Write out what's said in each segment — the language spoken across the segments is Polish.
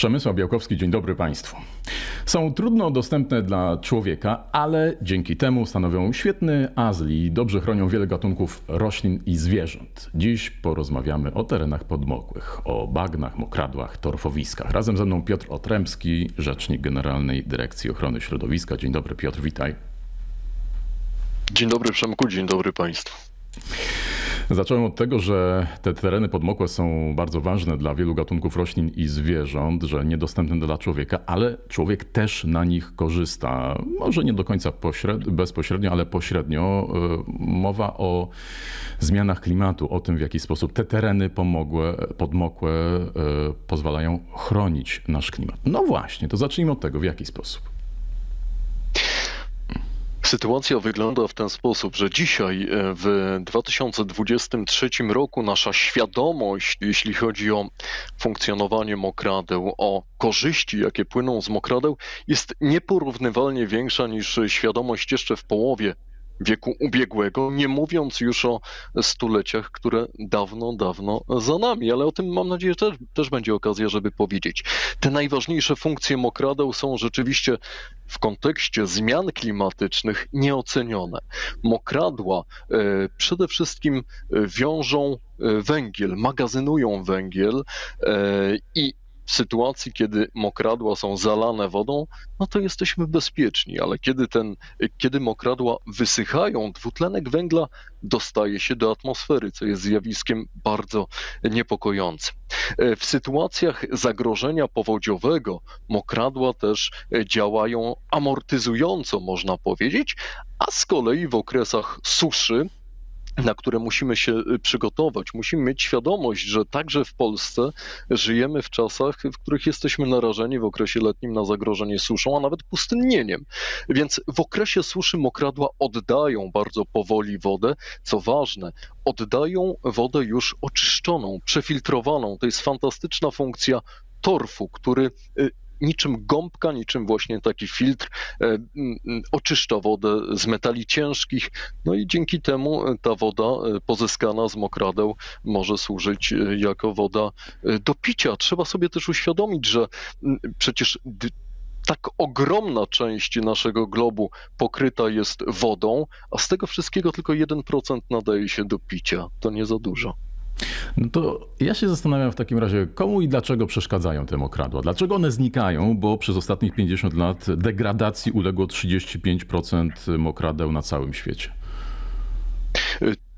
Przemysław Białkowski, dzień dobry Państwu. Są trudno dostępne dla człowieka, ale dzięki temu stanowią świetny azyl i dobrze chronią wiele gatunków roślin i zwierząt. Dziś porozmawiamy o terenach podmokłych, o bagnach, mokradłach, torfowiskach. Razem ze mną Piotr Otremski, rzecznik Generalnej Dyrekcji Ochrony Środowiska. Dzień dobry Piotr, witaj. Dzień dobry Przemku, dzień dobry Państwu. Zacząłem od tego, że te tereny podmokłe są bardzo ważne dla wielu gatunków roślin i zwierząt, że niedostępne dla człowieka, ale człowiek też na nich korzysta. Może nie do końca bezpośrednio, ale pośrednio. E, mowa o zmianach klimatu, o tym w jaki sposób te tereny pomogłe, podmokłe e, pozwalają chronić nasz klimat. No właśnie, to zacznijmy od tego, w jaki sposób. Sytuacja wygląda w ten sposób, że dzisiaj e, w 2023 roku nasza świadomość, jeśli chodzi o funkcjonowanie mokradeł, o korzyści, jakie płyną z mokradeł, jest nieporównywalnie większa niż świadomość jeszcze w połowie wieku ubiegłego, nie mówiąc już o stuleciach, które dawno, dawno za nami, ale o tym mam nadzieję też, też będzie okazja, żeby powiedzieć. Te najważniejsze funkcje mokradeł są rzeczywiście w kontekście zmian klimatycznych nieocenione. Mokradła e, przede wszystkim e, wiążą e, węgiel, magazynują węgiel i sytuacji, kiedy mokradła są zalane wodą, no to jesteśmy bezpieczni, ale kiedy, ten, kiedy mokradła wysychają, dwutlenek węgla dostaje się do atmosfery, co jest zjawiskiem bardzo niepokojącym. W sytuacjach zagrożenia powodziowego mokradła też działają amortyzująco, można powiedzieć, a z kolei w okresach suszy na które musimy się y, przygotować. Musimy mieć świadomość, że także w Polsce żyjemy w czasach, w których jesteśmy narażeni w okresie letnim na zagrożenie suszą, a nawet pustynnieniem. Więc w okresie suszy mokradła oddają bardzo powoli wodę. Co ważne, oddają wodę już oczyszczoną, przefiltrowaną. To jest fantastyczna funkcja torfu, który y, niczym gąbka, niczym właśnie taki filtr e, oczyszcza wodę z metali ciężkich, no i dzięki temu ta woda e, pozyskana z mokradeł może służyć e, jako woda do picia. Trzeba sobie też uświadomić, że przecież tak ogromna część naszego globu pokryta jest wodą, a z tego wszystkiego tylko 1% nadaje się do picia. To nie za dużo. No to ja się zastanawiam w takim razie, komu i dlaczego przeszkadzają te mokradła? Dlaczego one znikają? Bo przez ostatnich 50 lat degradacji uległo 35% mokradeł na całym świecie.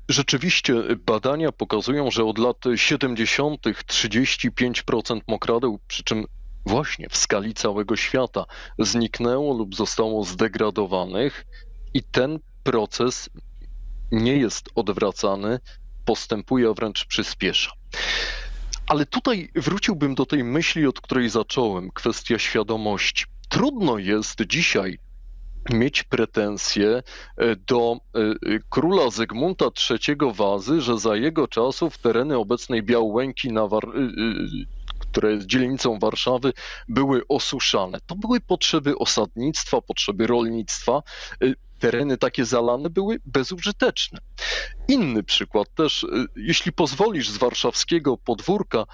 Rzeczywiście badania pokazują, że od lat 70. 35% mokradeł, przy czym właśnie w skali całego świata, zniknęło lub zostało zdegradowanych, i ten proces nie jest odwracany postępuje, a wręcz przyspiesza. Ale tutaj wróciłbym do tej myśli, od której zacząłem, kwestia świadomości. Trudno jest dzisiaj mieć pretensje e, do e, króla Zygmunta III Wazy, że za jego czasów tereny obecnej Białęki na Które jest dzielnicą Warszawy, były osuszane. To były potrzeby osadnictwa, potrzeby rolnictwa tereny takie zalane były bezużyteczne. Inny przykład też, y, jeśli pozwolisz, z warszawskiego podwórka,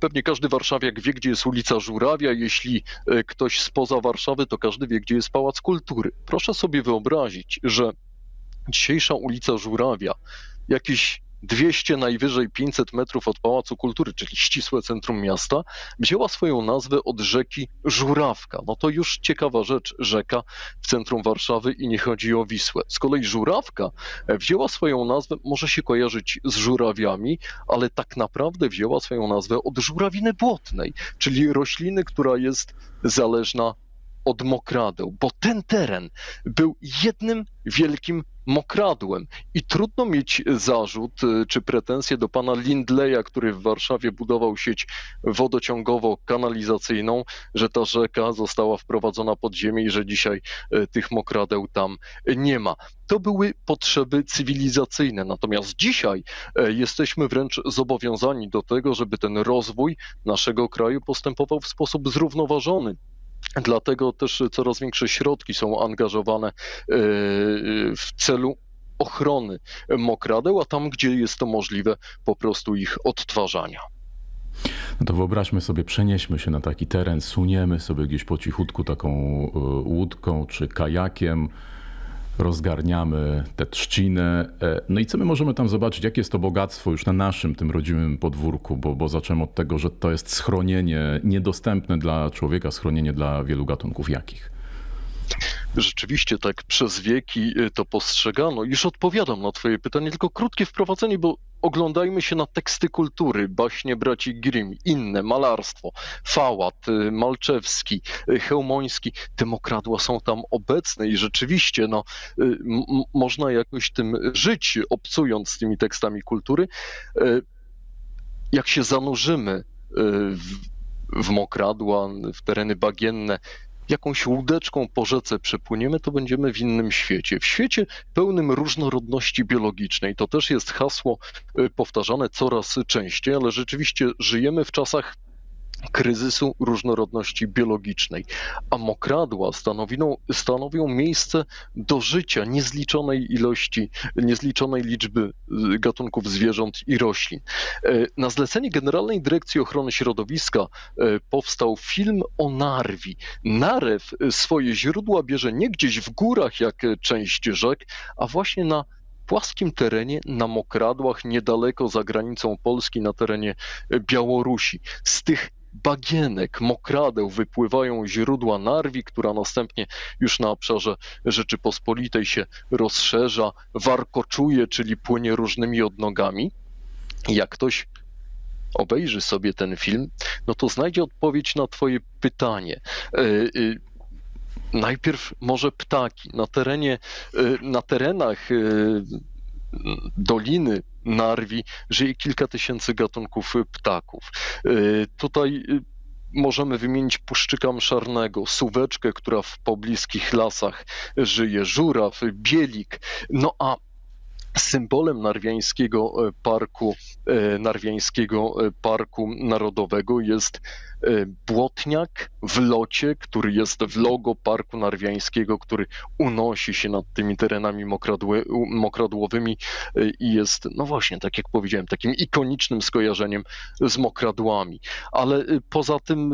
pewnie każdy warszawiak wie, gdzie jest ulica Żurawia, jeśli y, ktoś spoza Warszawy, to każdy wie, gdzie jest Pałac Kultury. Proszę sobie wyobrazić, że dzisiejsza ulica Żurawia, jakiś 200, najwyżej 500 metrów od Pałacu Kultury, czyli ścisłe centrum miasta, wzięła swoją nazwę od rzeki Żurawka. No to już ciekawa rzecz, rzeka w centrum Warszawy i nie chodzi o Wisłę. Z kolei Żurawka wzięła swoją nazwę, może się kojarzyć z żurawiami, ale tak naprawdę wzięła swoją nazwę od żurawiny błotnej, czyli rośliny, która jest zależna od mokradeł, bo ten teren był jednym wielkim mokradłem i trudno mieć zarzut y, czy pretensje do pana Lindleya, który w Warszawie budował sieć wodociągowo-kanalizacyjną, że ta rzeka została wprowadzona pod ziemię i że dzisiaj y, tych mokradeł tam nie ma. To były potrzeby cywilizacyjne, natomiast dzisiaj y, jesteśmy wręcz zobowiązani do tego, żeby ten rozwój naszego kraju postępował w sposób zrównoważony. Dlatego też coraz większe środki są angażowane e, w celu ochrony mokradeł, a tam, gdzie jest to możliwe, po prostu ich odtwarzania. No to wyobraźmy sobie, przenieśmy się na taki teren, suniemy sobie gdzieś po cichutku taką e, łódką czy kajakiem, rozgarniamy tę trzcinę. E, no i co my możemy tam zobaczyć? Jakie jest to bogactwo już na naszym, tym rodzimym podwórku? Bo, bo zacząłem od tego, że to jest schronienie niedostępne dla człowieka, schronienie dla wielu gatunków. Jakich? Rzeczywiście tak przez wieki y, to postrzegano. Już odpowiadam na Twoje pytanie, tylko krótkie wprowadzenie, bo oglądajmy się na teksty kultury, baśnie braci Grimm, inne, malarstwo, Fałat, y, Malczewski, y, Chełmoński. Te mokradła są tam obecne i rzeczywiście no, można jakoś tym żyć, obcując z tymi tekstami kultury. Jak się zanurzymy w, w mokradła, w tereny bagienne, jakąś łódeczką po rzece przepłyniemy, to będziemy w innym świecie. W świecie pełnym różnorodności biologicznej. To też jest hasło y, powtarzane coraz częściej, ale rzeczywiście żyjemy w czasach kryzysu różnorodności biologicznej, a mokradła stanowią, stanowią miejsce do życia niezliczonej ilości, niezliczonej liczby y, gatunków zwierząt i roślin. E, na zlecenie Generalnej Dyrekcji Ochrony Środowiska e, powstał film o narwi. Narew swoje źródła bierze nie gdzieś w górach, jak część rzek, a właśnie na płaskim terenie, na mokradłach, niedaleko za granicą Polski, na terenie Białorusi. Z tych bagienek, mokradeł wypływają źródła Narwi, która następnie już na obszarze Rzeczypospolitej się rozszerza, warkoczuje, czyli płynie różnymi odnogami. Jak ktoś obejrzy sobie ten film, no to znajdzie odpowiedź na Twoje pytanie. E, e, najpierw może ptaki. Na terenie, e, na terenach doliny Narwi żyje kilka tysięcy gatunków ptaków. Y, tutaj y, możemy wymienić puszczyka mszarnego, suweczkę, która w pobliskich lasach żyje, żuraw, bielik. No a Symbolem Narwiańskiego e, Parku, e, Narwiańskiego e, Parku Narodowego jest błotniak w locie, który jest w logo Parku Narwiańskiego, który unosi się nad tymi terenami mokradły, mokradłowymi i jest, no właśnie, tak jak powiedziałem, takim ikonicznym skojarzeniem z mokradłami. Ale poza tym,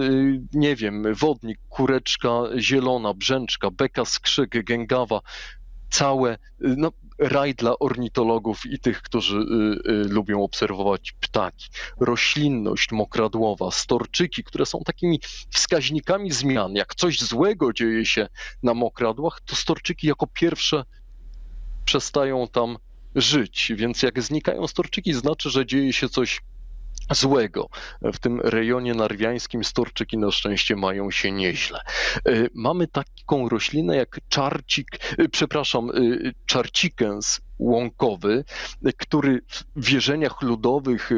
nie wiem, wodnik, kureczka zielona, brzęczka, beka skrzyk, gęgawa, całe, no, raj dla ornitologów i tych, którzy y, y, lubią obserwować ptaki. Roślinność mokradłowa, storczyki, które są takimi wskaźnikami zmian. Jak coś złego dzieje się na mokradłach, to storczyki jako pierwsze przestają tam żyć. Więc jak znikają storczyki, znaczy, że dzieje się coś złego. W tym rejonie narwiańskim storczyki na szczęście mają się nieźle. E, mamy taką roślinę jak czarcik, e, przepraszam, e, czarcikens łąkowy, który w wierzeniach ludowych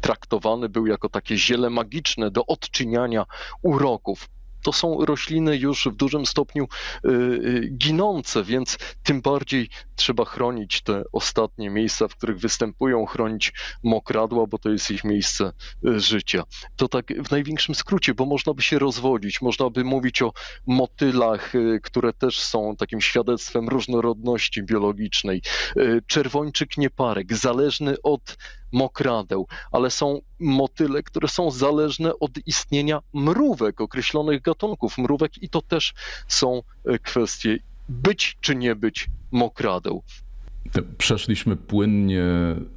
traktowany był jako takie ziele magiczne do odczyniania uroków to są rośliny już w dużym stopniu y, y, ginące, więc tym bardziej trzeba chronić te ostatnie miejsca, w których występują, chronić mokradła, bo to jest ich miejsce y, życia. To tak w największym skrócie, bo można by się rozwodzić, można by mówić o motylach, które też są takim świadectwem różnorodności biologicznej. Czerwończyk nieparek, zależny od mokradeł, ale są motyle, które są zależne od istnienia mrówek, określonych gatunków mrówek i to też są e, kwestie być czy nie być mokradeł. Przeszliśmy płynnie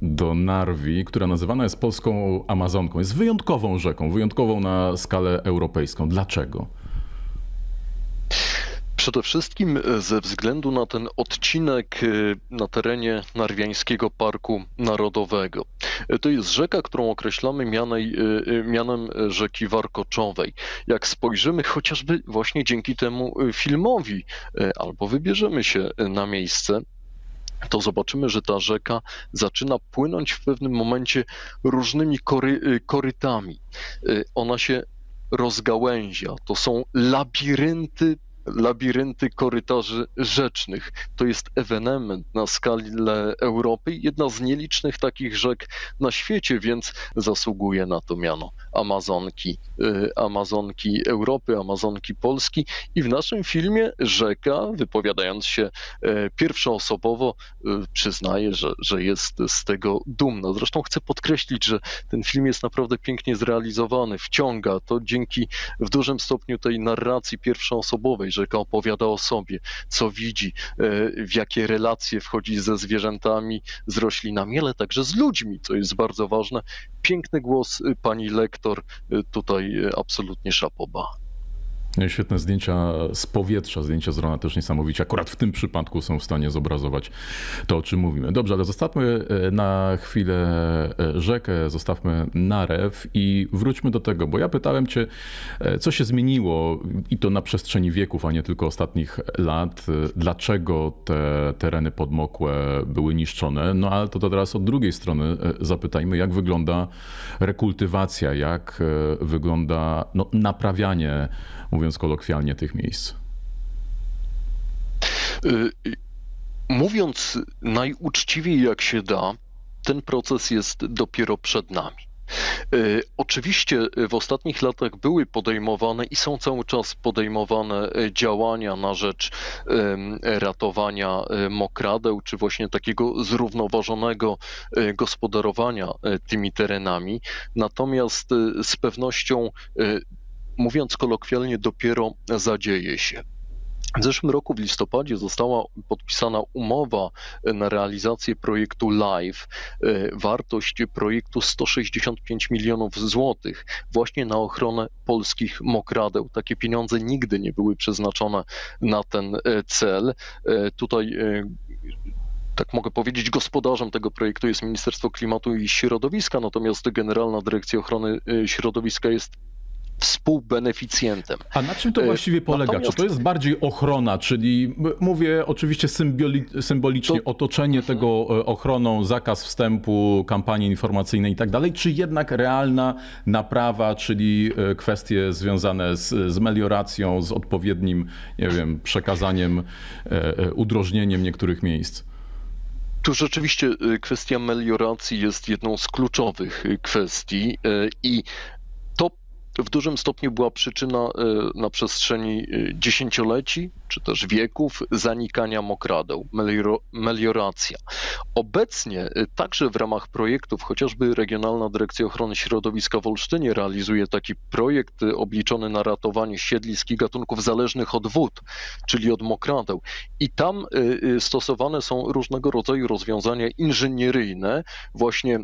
do Narwi, która nazywana jest polską Amazonką. Jest wyjątkową rzeką, wyjątkową na skalę europejską. Dlaczego? Przede wszystkim e, ze względu na ten odcinek e, na terenie Narwiańskiego Parku Narodowego. E, to jest rzeka, którą określamy mianej, mianem rzeki Warkoczowej. Jak spojrzymy chociażby właśnie dzięki temu filmowi, albo wybierzemy się na miejsce, to zobaczymy, że ta rzeka zaczyna płynąć w pewnym momencie różnymi kory, korytami. Ona się rozgałęzia. To są labirynty labirynty korytarzy rzecznych. To jest ewenement na skalę Europy, jedna z nielicznych takich rzek na świecie, więc zasługuje na to miano Amazonki, y, Amazonki Europy, Amazonki Polski. I w naszym filmie rzeka, wypowiadając się e, pierwszoosobowo, y, przyznaje, że, że jest z tego dumna. Zresztą chcę podkreślić, że ten film jest naprawdę pięknie zrealizowany, wciąga to dzięki w dużym stopniu tej narracji pierwszoosobowej. Rzeka opowiada o sobie, co widzi, e, w jakie relacje wchodzi ze zwierzętami, z roślinami, ale także z ludźmi, co jest bardzo ważne. Piękny głos y, pani lektor, y, tutaj absolutnie szapoba. Świetne zdjęcia z powietrza, zdjęcia z drona też niesamowicie. Akurat w tym przypadku są w stanie zobrazować to, o czym mówimy. Dobrze, ale zostawmy e, na chwilę e, rzekę, zostawmy narew i wróćmy do tego, bo ja pytałem cię, e, co się zmieniło i to na przestrzeni wieków, a nie tylko ostatnich lat. Dlaczego te tereny podmokłe były niszczone? No ale to, to teraz od drugiej strony zapytajmy, jak wygląda rekultywacja, jak wygląda no, naprawianie mówiąc kolokwialnie, tych miejsc? Y, mówiąc najuczciwiej jak się da, ten proces jest dopiero przed nami. Y, oczywiście w ostatnich latach były podejmowane i są cały czas podejmowane y, działania na rzecz ratowania mokradeł, czy właśnie takiego zrównoważonego gospodarowania tymi terenami. Natomiast z pewnością mówiąc kolokwialnie, dopiero zadzieje się. W zeszłym roku w listopadzie została podpisana umowa na realizację projektu LIFE. Wartość projektu 165 milionów złotych właśnie na ochronę polskich mokradeł. Takie pieniądze nigdy nie były przeznaczone na ten cel. Tutaj tak mogę powiedzieć, gospodarzem tego projektu jest Ministerstwo Klimatu i Środowiska, natomiast Generalna Dyrekcja Ochrony Środowiska jest współbeneficjentem. A na czym to e, właściwie polega? Natomiast... Czy to jest bardziej ochrona, czyli mówię oczywiście symbolicznie to... otoczenie mhm. tego e, ochroną, zakaz wstępu, kampanie informacyjne i tak dalej, czy jednak realna naprawa, czyli e, kwestie związane z, z melioracją, z odpowiednim, nie wiem, przekazaniem, udrożnieniem niektórych miejsc? Tu rzeczywiście kwestia melioracji jest jedną z kluczowych kwestii i w dużym stopniu była przyczyna e, na przestrzeni e, dziesięcioleci czy też wieków zanikania mokradeł, melioracja. Obecnie e, także w ramach projektów, chociażby Regionalna Dyrekcja Ochrony Środowiska w Olsztynie realizuje taki projekt obliczony na ratowanie siedlisk i gatunków zależnych od wód, czyli od mokradeł. I tam stosowane są różnego rodzaju rozwiązania inżynieryjne, właśnie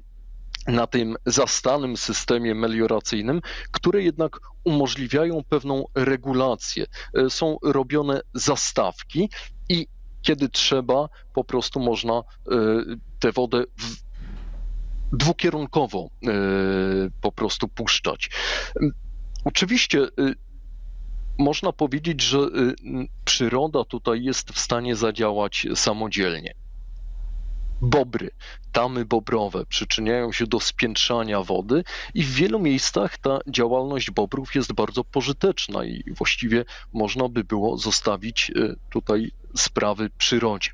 na tym zastanym systemie melioracyjnym, które jednak umożliwiają pewną regulację. E, są robione zastawki i kiedy trzeba, po prostu można e, tę wodę dwukierunkowo e, po prostu puszczać. Oczywiście można powiedzieć, że przyroda tutaj jest w stanie zadziałać samodzielnie bobry, tamy bobrowe przyczyniają się do spiętrzania wody i w wielu miejscach ta działalność bobrów jest bardzo pożyteczna i właściwie można by było zostawić e, tutaj sprawy przyrodzie.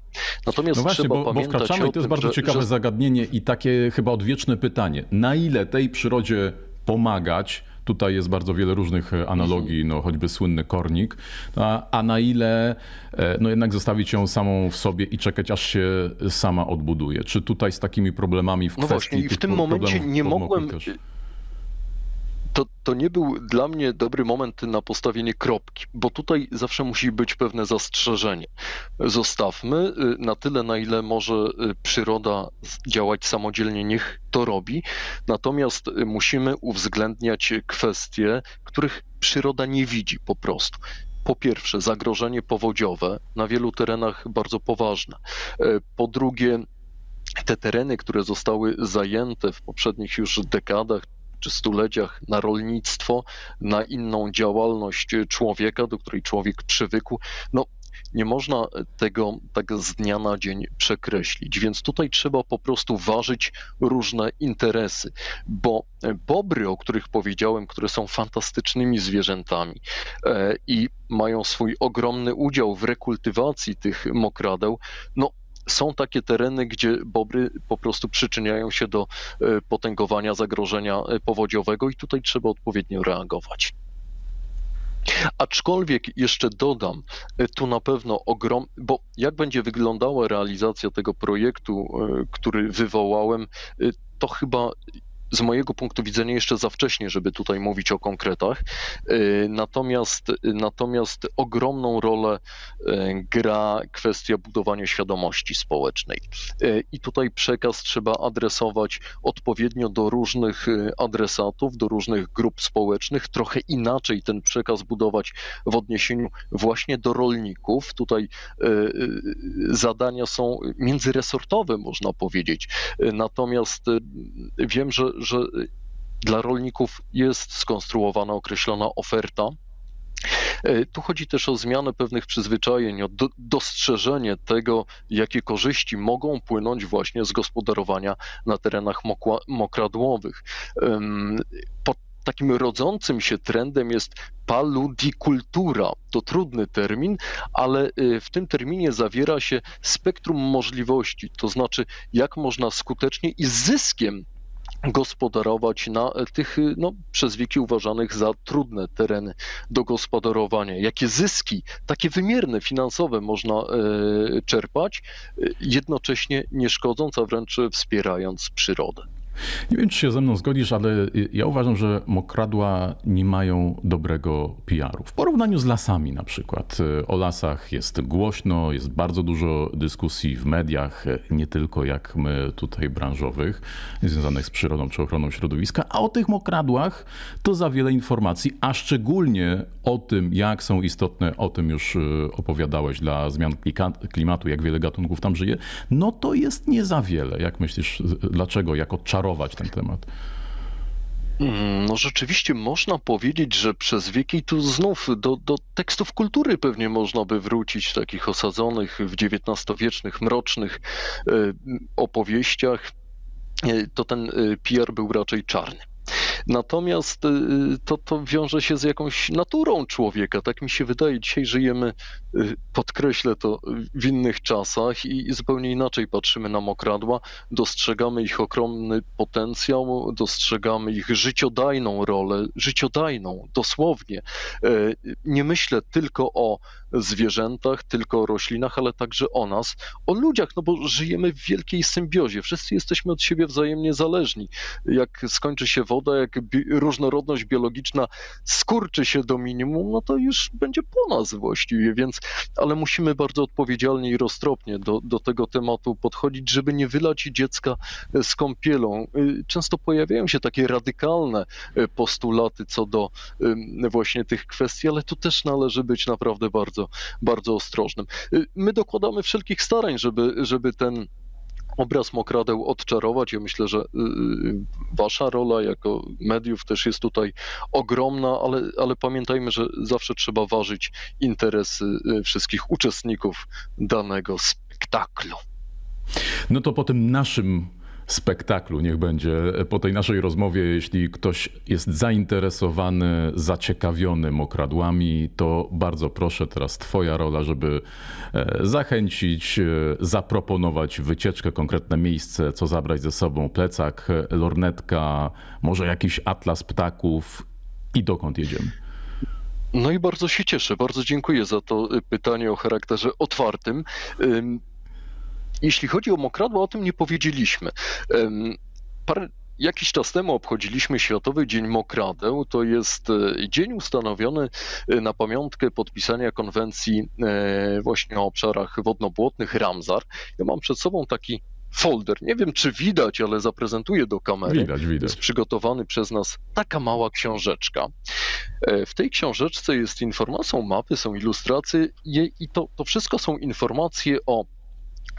Natomiast no właśnie, trzeba bo, pamiętać bo wkraczamy, o to jest bardzo że, ciekawe że... zagadnienie i takie chyba odwieczne pytanie. Na ile tej przyrodzie pomagać, Tutaj jest bardzo wiele różnych e, analogii, no choćby słynny kornik, a, a na ile e, no jednak zostawić ją samą w sobie i czekać, aż się sama odbuduje. Czy tutaj z takimi problemami w no kwestii właśnie, i w tym momencie nie mogłem... Też to, to nie był dla mnie dobry moment na postawienie kropki, bo tutaj zawsze musi być pewne zastrzeżenie. Zostawmy y, na tyle, na ile może y, przyroda działać samodzielnie, niech to robi, natomiast y, musimy uwzględniać kwestie, których przyroda nie widzi po prostu po pierwsze, zagrożenie powodziowe na wielu terenach bardzo poważne. Po drugie, te tereny, które zostały zajęte w poprzednich już dekadach czy stuleciach na rolnictwo, na inną działalność człowieka, do której człowiek przywykł. No, nie można tego tak z dnia na dzień przekreślić. Więc tutaj trzeba po prostu ważyć różne interesy, bo bobry, o których powiedziałem, które są fantastycznymi zwierzętami e, i mają swój ogromny udział w rekultywacji tych mokradeł, no są takie tereny, gdzie bobry po prostu przyczyniają się do e, potęgowania zagrożenia e, powodziowego i tutaj trzeba odpowiednio reagować. Aczkolwiek jeszcze dodam, e, tu na pewno ogrom, bo jak będzie wyglądała realizacja tego projektu, który wywołałem, to chyba z mojego punktu widzenia jeszcze za wcześnie, żeby tutaj mówić o konkretach. Y, natomiast, natomiast ogromną rolę y, gra kwestia budowania świadomości społecznej. Y, I tutaj przekaz trzeba adresować odpowiednio do różnych adresatów, do różnych grup społecznych, trochę inaczej ten przekaz budować w odniesieniu właśnie do rolników. Tutaj zadania są międzyresortowe, można powiedzieć. Natomiast wiem, że, że dla rolników jest skonstruowana określona oferta. E, tu chodzi też o zmianę pewnych przyzwyczajeń, o do, dostrzeżenie tego, jakie korzyści mogą płynąć właśnie z gospodarowania na terenach mokła, mokradłowych. Pod takim rodzącym się trendem jest paludikultura. To trudny termin, ale y, w tym terminie zawiera się spektrum możliwości, to znaczy jak można skutecznie i z zyskiem gospodarować na tych no, przez wieki uważanych za trudne tereny do gospodarowania. Jakie zyski, takie wymierne, finansowe można e, czerpać, e, jednocześnie nie szkodząc, a wręcz wspierając przyrodę. Nie wiem, czy się ze mną zgodzisz, ale ja uważam, że mokradła nie mają dobrego PR-u. W porównaniu z lasami na przykład. O lasach jest głośno, jest bardzo dużo dyskusji w mediach, nie tylko jak my tutaj branżowych, związanych z przyrodą czy ochroną środowiska, a o tych mokradłach to za wiele informacji, a szczególnie o tym, jak są istotne, o tym już y, opowiadałeś dla zmian klimatu, jak wiele gatunków tam żyje, no to jest nie za wiele. Jak myślisz, dlaczego? Jak ten temat? Mm, no rzeczywiście można powiedzieć, że przez wieki tu znów do, do tekstów kultury pewnie można by wrócić, takich osadzonych w XIX-wiecznych, mrocznych e, opowieściach. E, to ten e, PR był raczej czarny. Natomiast y, to, to wiąże się z jakąś naturą człowieka. Tak mi się wydaje. Dzisiaj żyjemy, y, podkreślę to, w innych czasach i zupełnie inaczej patrzymy na mokradła. Dostrzegamy ich ogromny potencjał, dostrzegamy ich życiodajną rolę, życiodajną, dosłownie. E, nie myślę tylko o zwierzętach, tylko o roślinach, ale także o nas, o ludziach, no bo żyjemy w wielkiej symbiozie. Wszyscy jesteśmy od siebie wzajemnie zależni. Jak skończy się woda, jak bi różnorodność biologiczna skurczy się do minimum, no to już będzie po nas właściwie, więc, ale musimy bardzo odpowiedzialnie i roztropnie do, do tego tematu podchodzić, żeby nie wylać dziecka z kąpielą. Y, często pojawiają się takie radykalne y, postulaty co do właśnie tych kwestii, ale tu też należy być naprawdę bardzo bardzo, ostrożnym. My dokładamy wszelkich starań, żeby, żeby ten obraz mokradeł odczarować. Ja myślę, że y, y, wasza rola jako mediów też jest tutaj ogromna, ale, ale pamiętajmy, że zawsze trzeba ważyć interesy wszystkich uczestników danego spektaklu. No to po tym naszym spektaklu niech będzie po tej naszej rozmowie. Jeśli ktoś jest zainteresowany, zaciekawiony mokradłami, to bardzo proszę, teraz Twoja rola, żeby e, zachęcić, e, zaproponować wycieczkę, konkretne miejsce, co zabrać ze sobą, plecak, lornetka, może jakiś atlas ptaków i dokąd jedziemy. No i bardzo się cieszę, bardzo dziękuję za to pytanie o charakterze otwartym. Jeśli chodzi o mokradła, o tym nie powiedzieliśmy. Parę, Jakiś czas temu obchodziliśmy Światowy Dzień Mokradeł. To jest e, dzień ustanowiony e, na pamiątkę podpisania konwencji e, właśnie o obszarach wodnobłotnych Ramsar. Ja mam przed sobą taki folder. Nie wiem, czy widać, ale zaprezentuję do kamery. Widać, widać. Jest przygotowany przez nas taka mała książeczka. W tej książeczce jest informacją mapy, są ilustracje i to, to wszystko są informacje o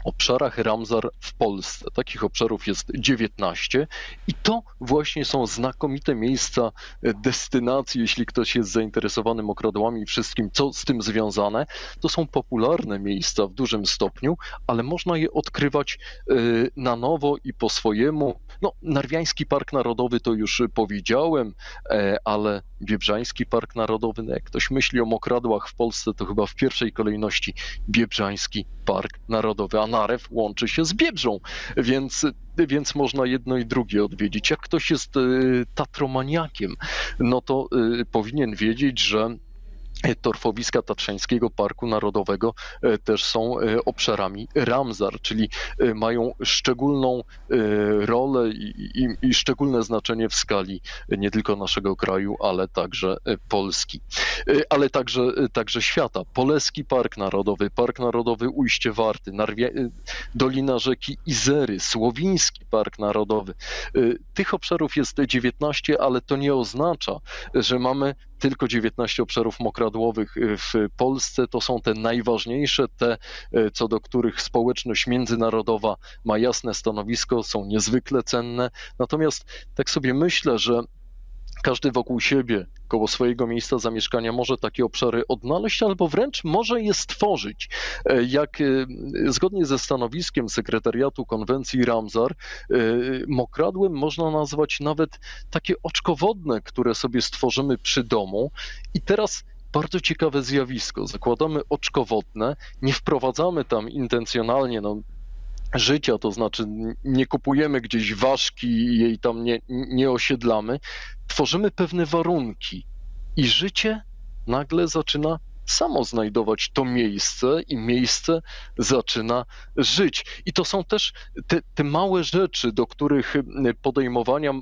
obszarach Ramsar w Polsce. Takich obszarów jest 19 i to właśnie są znakomite miejsca destynacji, jeśli ktoś jest zainteresowany mokradłami i wszystkim, co z tym związane. To są popularne miejsca w dużym stopniu, ale można je odkrywać y, na nowo i po swojemu. No, Narwiański Park Narodowy to już powiedziałem, e, ale Biebrzański Park Narodowy, no jak ktoś myśli o mokradłach w Polsce, to chyba w pierwszej kolejności Biebrzański Park Narodowy, a Narew łączy się z Biebrzą, więc, więc można jedno i drugie odwiedzić. Jak ktoś jest y, tatromaniakiem, no to y, powinien wiedzieć, że torfowiska Tatrzańskiego Parku Narodowego e, też są e, obszarami Ramsar, czyli e, mają szczególną rolę i, i, i, szczególne znaczenie w skali nie tylko naszego kraju, ale także Polski, ale także, także świata. Poleski Park Narodowy, Park Narodowy Ujście Warty, Dolina Rzeki Izery, Słowiński Park Narodowy. Tych obszarów jest 19, ale to nie oznacza, że mamy tylko 19 obszarów mokradłowych y, w Polsce. To są te najważniejsze, te y, co do których społeczność międzynarodowa ma jasne stanowisko, są niezwykle cenne. Natomiast tak sobie myślę, że każdy wokół siebie, koło swojego miejsca zamieszkania może takie obszary odnaleźć albo wręcz może je stworzyć. E, jak e, zgodnie ze stanowiskiem sekretariatu konwencji Ramsar, e, mokradłem można nazwać nawet takie oczkowodne, które sobie stworzymy przy domu. I teraz bardzo ciekawe zjawisko. Zakładamy oczkowodne, nie wprowadzamy tam intencjonalnie, no, życia, to znaczy nie kupujemy gdzieś ważki i jej tam nie, nie osiedlamy, tworzymy pewne warunki i życie nagle zaczyna samo znajdować to miejsce i miejsce zaczyna żyć. I to są też te, te małe rzeczy, do których podejmowania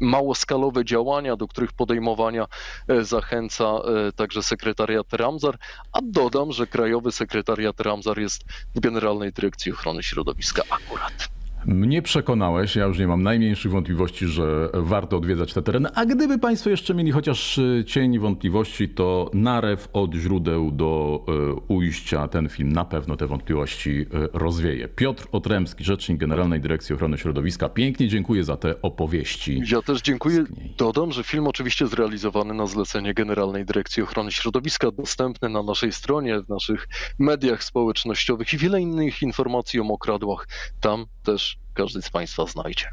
małoskalowe działania, do których podejmowania e, zachęca e, także sekretariat Ramzar, a dodam, że Krajowy Sekretariat Ramzar jest w Generalnej Dyrekcji Ochrony Środowiska akurat. Mnie przekonałeś, ja już nie mam najmniejszych wątpliwości, że warto odwiedzać te tereny. A gdyby Państwo jeszcze mieli chociaż e, cień wątpliwości, to narew od źródeł do e, ujścia ten film na pewno te wątpliwości e, rozwieje. Piotr Otremski, rzecznik Generalnej Dyrekcji Ochrony Środowiska, pięknie dziękuję za te opowieści. Ja też dziękuję. Dodam, że film oczywiście zrealizowany na zlecenie Generalnej Dyrekcji Ochrony Środowiska, dostępny na naszej stronie, w naszych mediach społecznościowych i wiele innych informacji o mokradłach. Tam też każdy z Państwa znajdzie.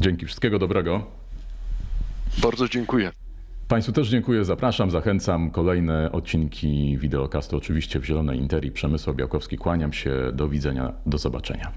Dzięki, wszystkiego dobrego. Bardzo dziękuję. Państwu też dziękuję, zapraszam, zachęcam. Kolejne odcinki wideokastu oczywiście w Zielonej Interii. Przemysł Białkowski, kłaniam się, do widzenia, do zobaczenia.